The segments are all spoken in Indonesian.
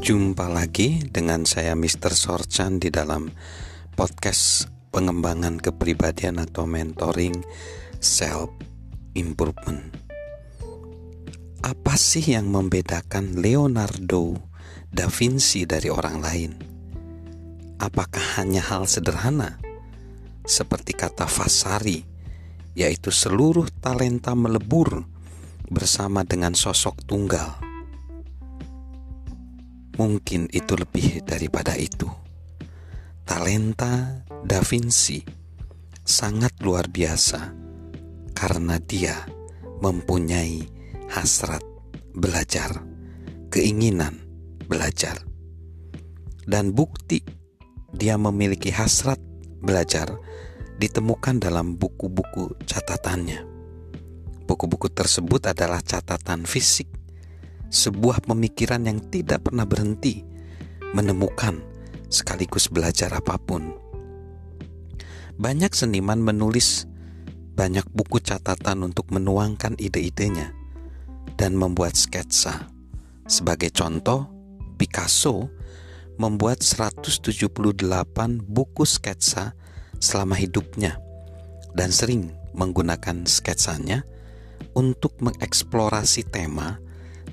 Jumpa lagi dengan saya Mr. Sorchan di dalam podcast pengembangan kepribadian atau mentoring self improvement. Apa sih yang membedakan Leonardo da Vinci dari orang lain? Apakah hanya hal sederhana seperti kata Vasari, yaitu seluruh talenta melebur bersama dengan sosok tunggal? Mungkin itu lebih daripada itu. Talenta Da Vinci sangat luar biasa karena dia mempunyai hasrat belajar, keinginan belajar, dan bukti dia memiliki hasrat belajar ditemukan dalam buku-buku catatannya. Buku-buku tersebut adalah catatan fisik sebuah pemikiran yang tidak pernah berhenti menemukan sekaligus belajar apa pun. Banyak seniman menulis banyak buku catatan untuk menuangkan ide-idenya dan membuat sketsa. Sebagai contoh, Picasso membuat 178 buku sketsa selama hidupnya dan sering menggunakan sketsanya untuk mengeksplorasi tema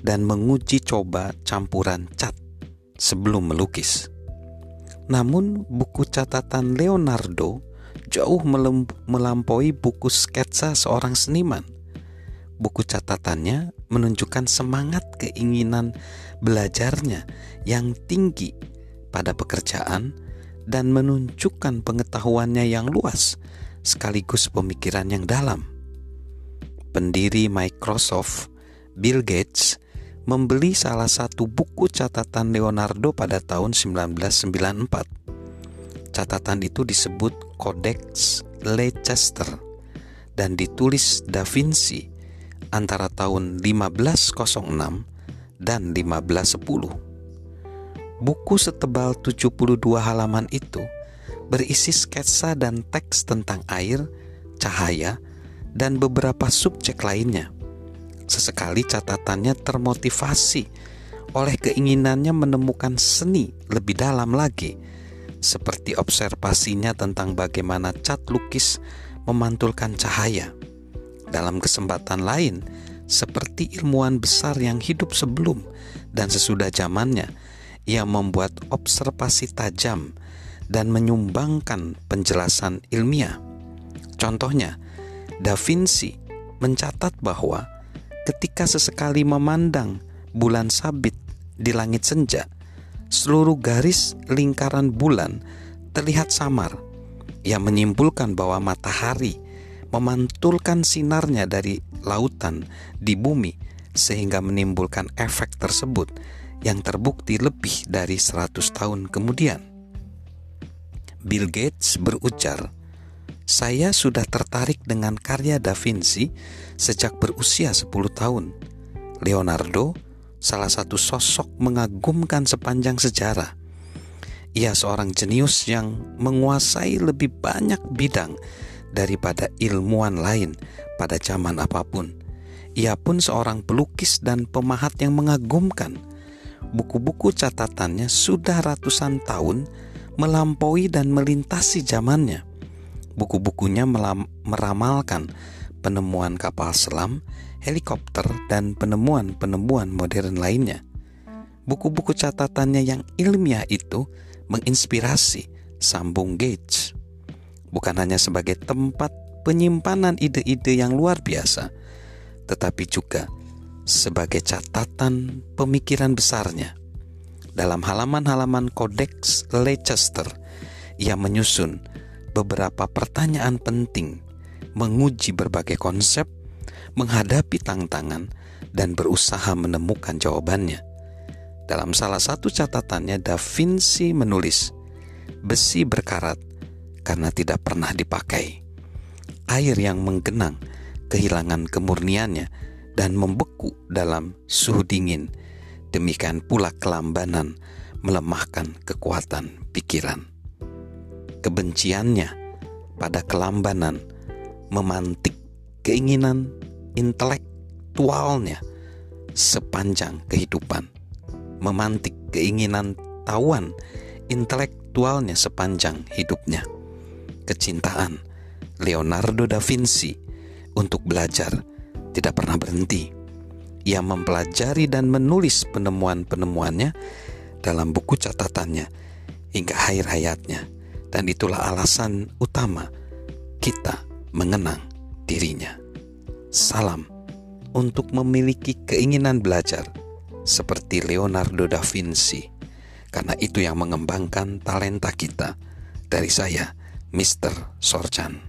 dan menguji coba campuran cat sebelum melukis. Namun, buku catatan Leonardo jauh melampaui buku sketsa seorang seniman. Buku catatannya menunjukkan semangat keinginan belajarnya yang tinggi pada pekerjaan dan menunjukkan pengetahuannya yang luas sekaligus pemikiran yang dalam. Pendiri Microsoft, Bill Gates, membeli salah satu buku catatan Leonardo pada tahun 1994. Catatan itu disebut Codex Leicester dan ditulis Da Vinci antara tahun 1506 dan 1510. Buku setebal 72 halaman itu berisi sketsa dan teks tentang air, cahaya, dan beberapa subjek lainnya. Sesekali catatannya termotivasi oleh keinginannya menemukan seni lebih dalam lagi, seperti observasinya tentang bagaimana cat lukis memantulkan cahaya. Dalam kesempatan lain, seperti ilmuwan besar yang hidup sebelum dan sesudah zamannya, ia membuat observasi tajam dan menyumbangkan penjelasan ilmiah. Contohnya, Da Vinci mencatat bahwa ketika sesekali memandang bulan sabit di langit senja, seluruh garis lingkaran bulan terlihat samar. Ia menyimpulkan bahwa matahari memantulkan sinarnya dari lautan di bumi sehingga menimbulkan efek tersebut yang terbukti lebih dari 100 tahun kemudian. Bill Gates berujar, saya sudah tertarik dengan karya Da Vinci sejak berusia 10 tahun. Leonardo salah satu sosok mengagumkan sepanjang sejarah. Ia seorang jenius yang menguasai lebih banyak bidang daripada ilmuwan lain pada zaman apa pun. Ia pun seorang pelukis dan pemahat yang mengagumkan. Buku-buku catatannya sudah ratusan tahun melampaui dan melintasi zamannya. Buku-bukunya meramalkan penemuan kapal selam, helikopter, dan penemuan-penemuan modern lainnya. Buku-buku catatannya yang ilmiah itu menginspirasi sambung Gates. Bukan hanya sebagai tempat penyimpanan ide-ide yang luar biasa, tetapi juga sebagai catatan pemikiran besarnya. Dalam halaman-halaman Codex Leicester, ia menyusun beberapa pertanyaan penting, menguji berbagai konsep, menghadapi tantangan, dan berusaha menemukan jawabannya. Dalam salah satu catatannya, Da Vinci menulis, "Besi berkarat karena tidak pernah dipakai. Air yang menggenang kehilangan kemurniannya dan membeku dalam suhu dingin. Demikian pula kelambanan melemahkan kekuatan pikiran." Kebenciannya pada kelambanan memantik keinginan intelektualnya sepanjang kehidupan, memantik keinginan tahuan intelektualnya sepanjang hidupnya. Kecintaan Leonardo da Vinci untuk belajar tidak pernah berhenti. Ia mempelajari dan menulis penemuan-penemuannya dalam buku catatannya hingga akhir hayatnya. Dan itulah alasan utama kita mengenang dirinya. Salam untuk memiliki keinginan belajar seperti Leonardo da Vinci, karena itu yang mengembangkan talenta kita. Dari saya, Mr. Sorchan.